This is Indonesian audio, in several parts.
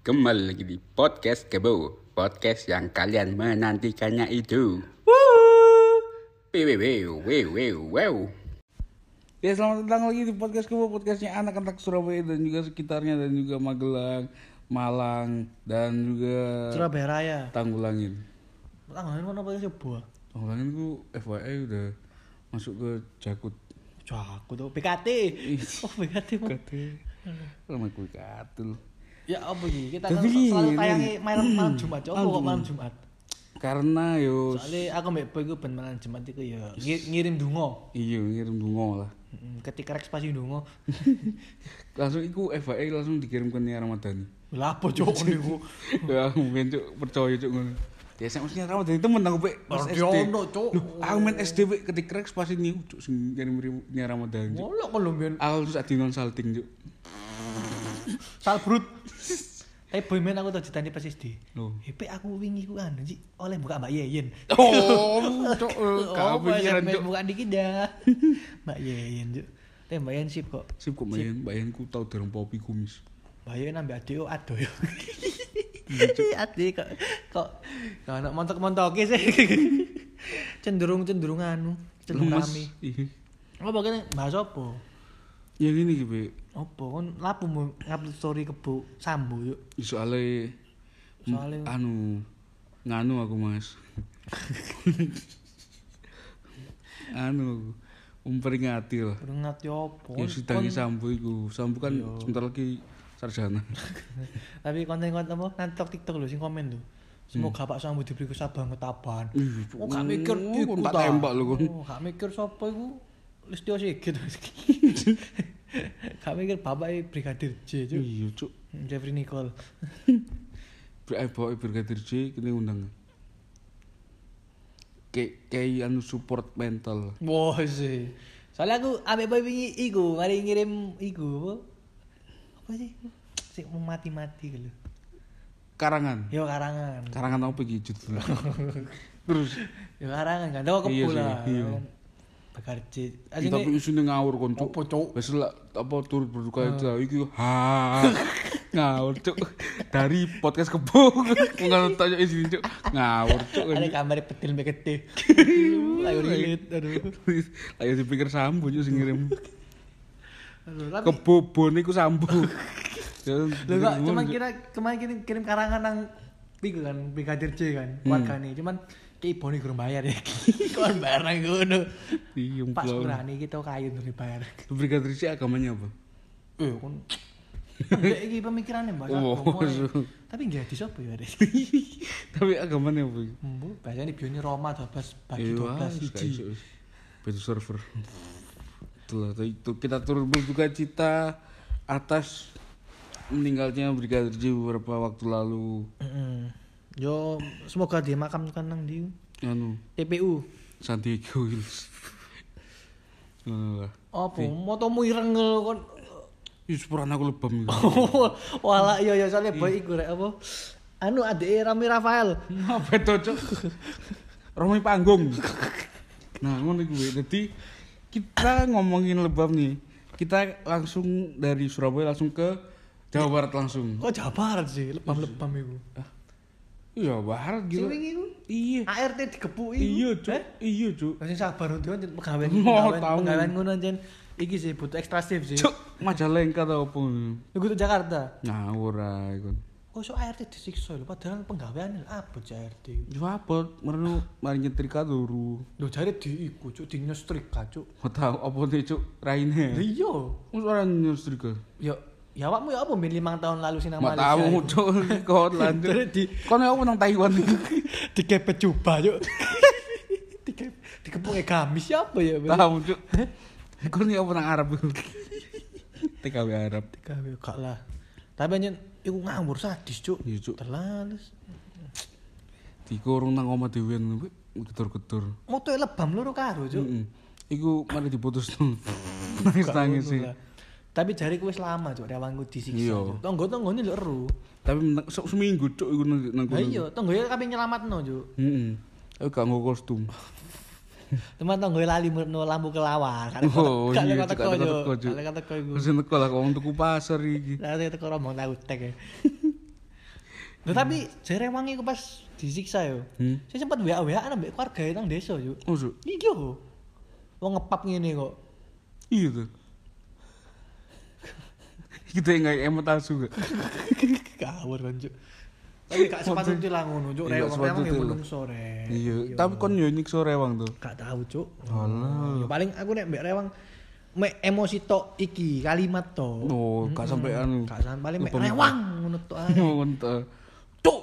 Kembali lagi di podcast Kebo Podcast yang kalian menantikannya itu wew. Ya selamat datang lagi di podcast Kebo Podcastnya anak-anak Surabaya dan juga sekitarnya Dan juga Magelang, Malang Dan juga Surabaya Raya. Tanggulangin Tanggalin mana apa sih buah? Tanggulangin ku FYI udah masuk ke Jakut tuh PKT. Oh PKT mah. Kate Lama ku katul Ya apa sih? Kita kan selalu tayangi malam malam Jumat. Coba Malam kok malam Jumat. Karena yo Soalnya aku mbak Boy ben malam Jumat itu ya ngir- ngirim dungo. Iya ngirim bunga lah Ketika rek spasi dungo. Langsung iku FYI langsung dikirim ke Nia Ramadhani Lah apa cok niku? Ya mungkin cuk percaya cuk ngono Ya saya maksudnya Ramadhani temen aku pe pas SD. Loh, aku main SD pe ketik rek pas ini cuk sing kirim Nia Ramadhani cuk kan lho mbiyen. Aku terus adinon salting cuk Salbrut. Tapi boy main aku tau ditani pas SD. Loh. Hepe aku wingi ku anu sih oleh buka Mbak Yeyen. Oh, cuk, Oh, gak pikiran cuk. bukan dikit dah. Mbak Yeyen cuk. Tapi Mbak Yeyen sip kok. Sip kok main, bayan ku tau dereng popi kumis. Mbak Yeyen ambil adik oh ado yo. Iya, adik kok kok kok anak montok-montok sih. cenderung cenderung anu, cenderung rame. Iya. Apa kene bahas apa? Ya gini gitu, Apa kon lapu mau ngupload story kebo sambo yuk. Soalnya Soalnya- anu nganu aku mas anu aku memperingati lah Peringati apa? ya sidangi sambu iku sambu kan sebentar lagi sarjana Tapi konten-konten apa nanti TikTok lho sing komen lho. Semoga Pak Sambo diberi kesabaran ketabahan. Ih, Oh, gak mikir iku kon tak ta. tembak lho kon Oh, gak mikir sapa iku Listio Sigit. gak mikir bapake Brigadir J, Cuk. iya cuk Jeffrey Nicole. eh bawa brigadir J kini undang kayak kayak anu support mental Wah sih. Soalnya aku ambek boy wingi iku, mari ngirim iku apa? Sih? Sing mau mati-mati gitu. karangan Yo karangan. karangan apa gitu terus Yo karangan kan. Iya sih, lah. iya. Bekarci. Ih, tapi isunya ngawur kon cuk. Apa, Cuk? apa turut berduka itu iki ha. Ngawur cuk. Dari podcast kebo nggak tanya isi cuk. Ngawur cuk. Ada gambar petil mbek gede. Ayo relate, aduh. ayo dipikir sambu cuk sing ngirim. Kebobon iku sambu Ya, Lho kok cuman kira kemarin kirim, kirim karangan nang iku kan Brigadir J kan, keluargane. Cuman ki ibone kurang bayar ya. Kon barang ngono. iya Pas kurane kita kayu dari bayar. Brigadir J agamanya apa Eh kon iki pemikirannya Mbak. Oh, eh. Tapi nggak di sapa ya, tapi agamanya apa Mbu, biasanya bione Roma 12 bagi Iya, 12 wis, siji. Batu server. Itulah itu kita turut berduka cita atas meninggalnya Brigadir J beberapa waktu lalu. Heeh. Yo semoga dimakamkan nang di Anu, TPU. Sandiaga Hills. Ngono lah. Apa motomu irengel kon Ih, sepuran aku lebam. Wala iya ya soalnya boy iku rek apa? Anu adike Rami Rafael. Apa itu, Cuk? Romi panggung. Nah, ngono iku. Be. Jadi kita ngomongin lebam nih. Kita langsung dari Surabaya langsung ke Jawa Barat langsung. Kok Jawa Barat sih lebam-lebam iku. Iya, Barat Sing gila. wingi iku Iya. ART digepuki. Iya, Cuk. Iya, Cuk. Sing sabar untuk kan pegawai Oh, pegawai ngono anjen iki sih butuh ekstra shift sih. Cuk, Majalengka ta opo? Iku tuh Jakarta. Ngawur ae kon. Kok so ART disiksa lho padahal penggaweane apa sih ART. Yo apa? Merenu mari nyetrika turu. Lho jare di iku cuk di nyestrika cuk. Ora tau apa nih, Cuk? Raine. Iya. Wis ora nyetrika. Ya ya awakmu ya apa min 5 tahun lalu sih nang Mak Malaysia. tahu? Cuk. Kon lanjut. Di Kon apa nang Taiwan? dikepet jubah yuk dikepet dikepunge gamis siapa ya Bel? Tahu, Cuk. Kon ya apa nang Arab? TKW Arab. gawe gak lah tapi anjen iku ngawur sadis cuk Iya, Cuk. terlalu Dikurung nang omah dhewean gedor-gedor. moto lebam loro karo cuk Heeh. Iku mari diputus. Nangis-nangis sih. Tapi jariku wis lama cuk rewanku disiksa Iya. cuk tonggo-tonggone lho eru Tapi se- seminggu cuk iku nang nang iya tonggoe kabeh nyelamatno cuk Heeh. Aku gak nggo kostum. teman tonggoe lali merno lampu kelawar kan Oh, iya, kata Cuk, kau cuk teko, kan kata kau Terus nek lah wong tuku pasar iki. lah kata kau romong tahu tek ya Lho tapi jare rewangi ku pas disiksa yo. Hmm. Saya sempat WA-WA ambek keluarga nang desa yo. Masuk. Iki yo. Wong ngepap ngene kok. Iya tuh. Kita nggak emot asu gak? Kawur kan, Cuk. Tapi gak sepatutnya lah ngono, Cuk. Iya, Rewang rewang ya menung sore. Iya. Tapi kon yo nyiksa rewang tuh. gak tahu, Cuk. Alah. Ya, paling aku nek mbek rewang mek emosi tok iki kalimat tok. Oh, gak sampai anu. Gak sampai paling mek rewang ngono tok ae. Ngono. Cuk.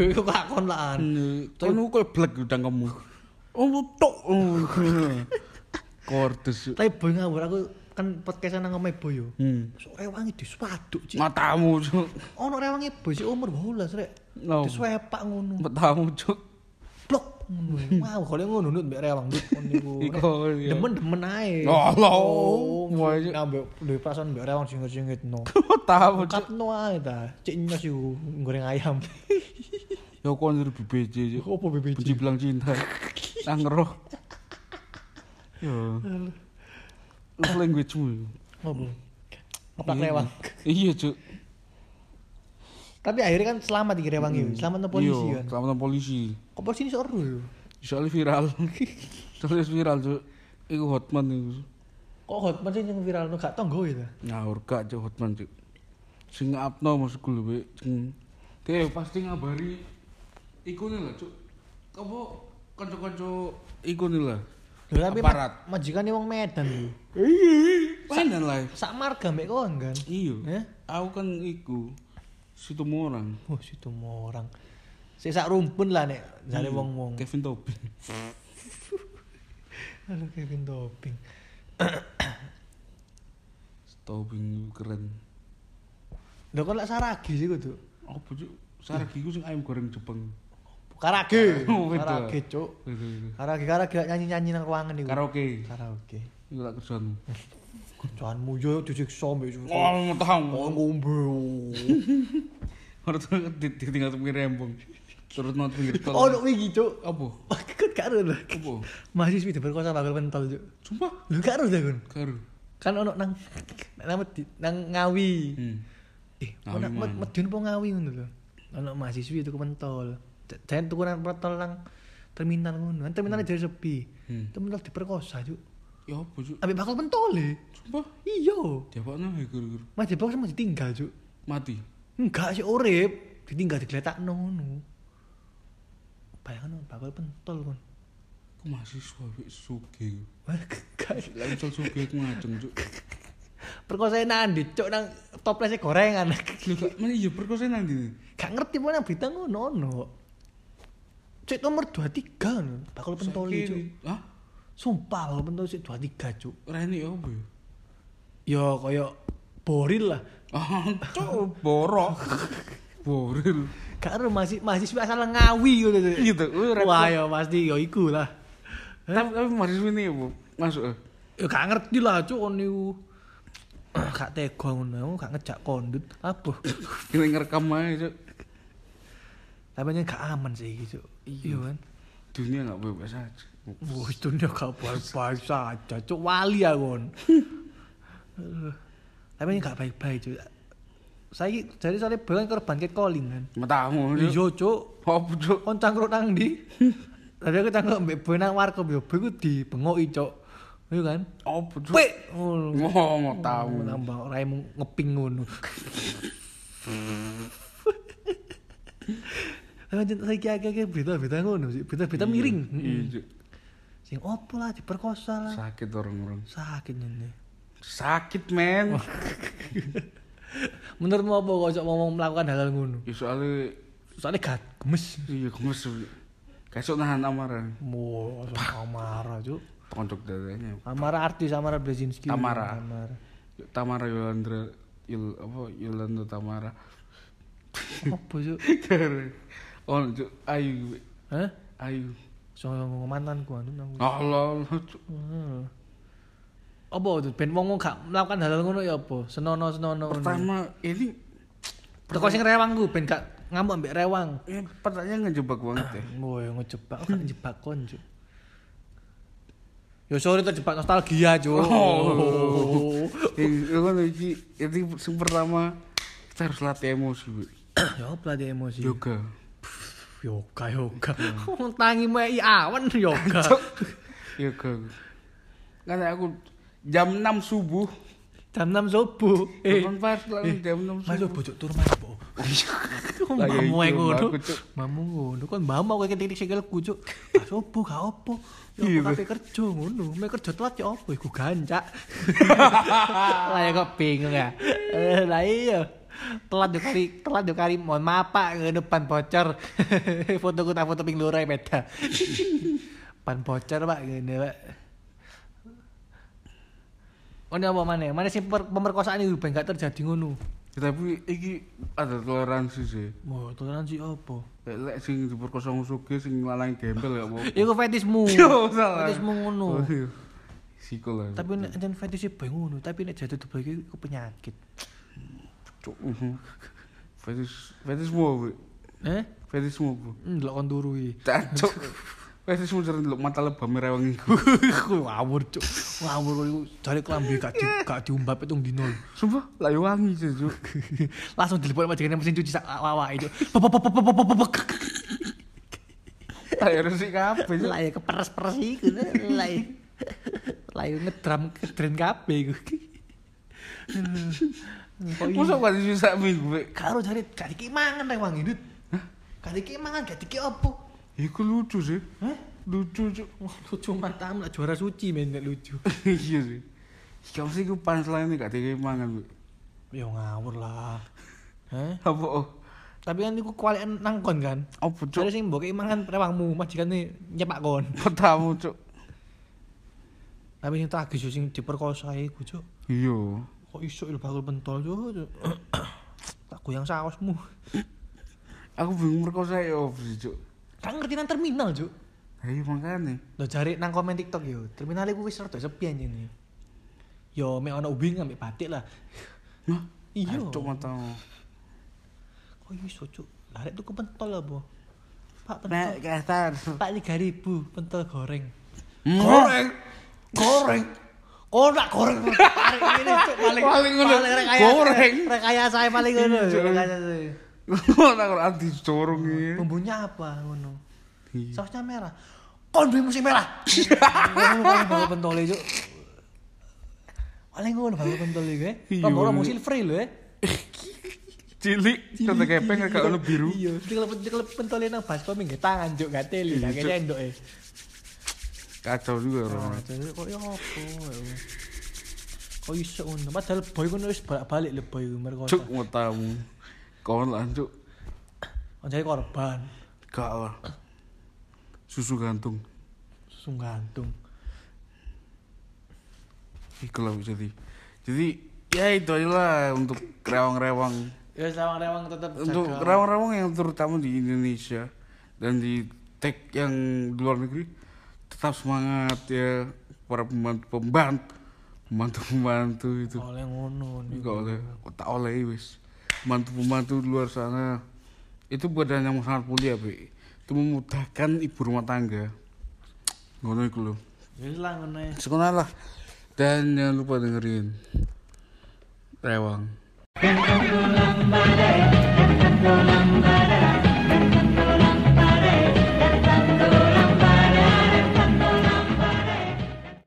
Iku gak kon lah. Lu kayak black udang kamu. Oh, tok. Kordes. Tapi boy ngawur aku kan podcast nang omahe boy yo. Hmm. Sok rewangi diswaduk, Cik. Matamu, Cuk. Ono rewangi boy si umur 12 rek. No. Diswepak ngono. Matamu, Cuk. Blok ngono. Mau kalau ngono nut mbek rewang nut niku. Iku, iya. Demen-demen ae. Allah. Oh, nambah duwe perasaan mbek rewang singit-singit no. Matamu, Cuk. Katno ae ta. Cik nyos iku goreng ayam. Ya dari BBJ, Cuk. Apa BBJ? Benci bilang cinta. Nang roh. Ya. Love language-mu. Apa? Ngeplak Iya. rewang. Iya, Cuk. Tapi akhirnya kan selamat iki rewang iki. Selamat nang polisi Iya, kan. Selamat nang polisi. Kok polisi ini seru yo. Soalnya viral. Soalnya viral, Cuk. Iku hotman iku. Kok hotman sih yang viral no gak tonggo ya ta? Ngawur gak Cuk hotman, Cuk. Sing apno maksudku lho, Wek. Sing dia pasti ngabari iku nih lah, Cuk. Apa kanca-kanca iku nih lah. Lho tapi Aparat. majikane wong Medan lho. Panen lah. Sak marga mbek kon kan. Iya. Eh? Aku kan iku situ orang. Oh, situ orang. Sik sak rumpun lah nek jare Iya. wong-wong. Kevin Tobin. Halo Kevin Toping. Tobin keren. Lho kok lak saragi sih kudu. Apa Cuk? Saragi ku sing ayam goreng Jepang. Karage. Karage, Cuk. Karage karage nyanyi-nyanyi nang ruangan iku. Karaoke. Karaoke. Iku tak kerjaan. Kerjaanmu yo disiksa mbek tahu. Oh, ngombe. Ora tuh ditinggal tepi rembong. Terus nang pinggir tol. Oh, wingi, Cuk. Apa? Gak ada lah. Apa? Mahasiswi diperkosa bakal pentol, Cuk. Sumpah. Lho gak ada kon. Karo. Kan ono nang nang nang Ngawi. Hmm. Eh, ono? Medion apa Ngawi ngono lho. Ono mahasiswi itu pentol. Jangan tukuran pentol nang terminal ngono. Kan terminalnya jadi sepi. Hmm. Terminal diperkosa, Cuk. Ya apa, Cuk? Ambek bakal pentol e. Sumpah. Iya. Diapakno ya guru-guru. Mas Depok sama ditinggal, Cuk. Mati. Enggak sih urip, ditinggal digletakno ngono. Bayangkan bakal pentol kon. Aku mahasiswa wis suge. Wah, gak suge aku ngajeng, Cuk. perkosa nandi, Cuk nang toplesnya gorengan. Lho gak mana iya perkosa nang ndi? Gak ngerti mana berita ngono ono. Cek nomor 23 kan, bakal pentol Saiki- Cuk. Hah? Sumpah bakal pentol sik 23, Cuk. Rene ya apa ya? Ya kaya boril lah. Ah, Cuk, borok. Boril. Ada masih mahasiswa asal ngawi gitu. Gitu. Wah, ya pasti ya iku lah. Tapi tapi mahasiswa ini apa? Masuk eh. Ya gak ngerti lah, Cuk kon niku. Gak tega ngono, gak ngejak kondut. Apa? Kita ngerekam aja, Cuk. Tapi gak aman sih gitu. Iya kan. Dunia gak bebas aja. Wah, itu nya gak baik-baik saja. Cuk wali ya kon. Tapi nya gak baik-baik, Cuk. Saya jadi soalnya bukan korban catcalling kan. Matamu. Iya, Cuk. Apa, Cuk? Kon cangkruk nang ndi? Tadi aku cangkruk mbek boy nang warkop yo, boy ku dibengoki, Cuk. Iya kan? Apa? Pik. Ngono. Oh, matamu. Nambah raimu ngeping ngono. Tapi jen saiki akeh-akeh berita-berita ngono sih, berita-berita miring. Iya, Cuk. Sing opo lah diperkosa lah. Sakit orang-orang. Sakit ini. Sakit, men. Menurutmu apa kok ngomong melakukan hal-hal ngono? Ya soalnya Soalnya gak gemes. iya gemes. Kasih nahan amarah. Mau Amara, Cuk. Tonjok dadanya. Amara artis Amara Blazinski. Tamara. Amara. Tamara Yolandra Yul apa Yolanda Tamara. Apa, Cuk? oh, Cuk, Ayu. Hah? Ayu. So ngomong mantanku anu nang. Allah, Allah, Cuk. Hmm. Apa tuh ben wong gak melakukan hal-hal ngono ya apa? Senono-senono. Pertama ini Teko sing rewang ku ben gak ngamuk ambek rewang. ini pertanyaan ngejebak banget ya. Woy, ngejebak gak ngejebak kon, Cuk. Ya sorry terjebak nostalgia, Cuk. Oh. Ini kan iki yang pertama kita harus latih emosi, ya dia emosi? yoga Yoga, yoga. Wong tangi mei awan yoga. yoga kan aku jam 6 subuh Jam 6 subuh. Eh, Telepon pas langsung jam 6 Mas subuh bocok tur mas, Po. Lah, ya Mamu ae iya, ngono. Mamu ngono kon mbama kowe ketik sikilku, Cuk. Opo gak opo. Iya, Ya kabeh kerja ngono. Mek kerja telat ya opo iku gancak. Lah ya kok bingung ya. Eh, Lah iya. Telat yo kari, telat yo kari mohon maaf Pak ke depan bocor. foto ku tak foto ping loro ae beda. Pan bocor Pak ngene Pak. Ono apa? Mana sing per- pemerkosaan iki ben gak terjadi ngono. Ya, tapi iki ada toleransi sih Mau toleransi apa? lek sing diperkosa musuhke sing lanang gembel ya apa Iku fetismu. Yo, salah. Fetismu ngono. Oh, iya. Sikol Tapi nek jan fetisnya bae ngono, tapi nek jatuh iki iku penyakit. Cuk, fetis fetismu apa Eh? fetismu apa Ndelok kon turu iki. Cacuk. fetismu jarang delok mata lebam rewang iku Ku ngawur, Cuk. Ngawur kok iku jare klambi gak di, gak diumbap itu dino. sumpah lah yo wangi sih cuk Langsung diliput majikan mesin cuci sak awake lah yo resik kabeh cuk ya keperes-peres iku. Lah ya. Lah ya ngedram kedren kabeh iku. Kok iya? masa kan susah minggu? Karo jare gak dikek mangan rek wangi. Hah? Gak mangan, gak dikek apa? iku lucu sih Hah? lucu cuk Wah, lucu matamu lah juara suci men nek lucu. iya sih Kamu sih ku punchline gak dikei mangan. Ya ngawur lah. Hah? apa oh Tapi kan iku kualian nangkon kan. apa cuk Jadi sing mbok mangan rewangmu majikane nyepak kon. petamu cuk Tapi sing tragis sing diperkosa iku, Cuk. iya Kok iso il bakul pentol. Cuk. tak goyang sausmu. aku bingung merkosa ya apa sih cuk Kan ngerti nang terminal, Cuk. ayo makanya Lo cari nang komen TikTok yo. Terminal iku wis rada sepi anjene. Yo mek ana ubing ambek batik lah. Hah? Iya. cuk matamu Kok iso, Cuk? Lah rek tuku pentol apa? Pak Nek pentol. kasar. Pak 3000 pentol goreng. Goreng. Goreng. Oh, nak goreng. Tarik ngene, Cuk, paling Paling ngono. Goreng. Rekayasa paling ngono. Iya. Ngono kok anti corong iki. Bumbunya apa ngono? Iya. Sausnya merah. Kon duwe musim merah. Ngono paling bawa pentol Cuk. Paling ngono bawa pentol iki. eh. Iya. Kok ora mau silver lho, eh. Cilik, kata kepeng gak ono biru. Iya, dikelep dikelep pentol nang baskom nggih tangan Cuk, gak teli, Iya, gak Cuk. endok e. Kacau juga orang. jadi kok ya apa? ya. Kok iso ngono? Padahal boy ngono wis balik-balik lho boy. Cuk matamu. Kawan lah cuk. Anjay korban, Gak lah. Susu gantung. susu gantung. Iku lah jadi. Jadi ya itu aja lah untuk rewang-rewang. Ya sawang-rewang tetep Untuk rewang-rewang yang terutama di Indonesia dan di tag yang luar negeri tetap semangat ya para pembantu pembantu pembantu pembantu itu oleh ngono nih. Enggak oleh, kok tak oleh wis. Pembantu-pembantu di luar sana itu badan yang sangat mulia, Be. Itu memudahkan ibu rumah tangga. Ngono iku lho. Wis lah ngono ya. Sekolah lah. Dan jangan lupa dengerin Rewang.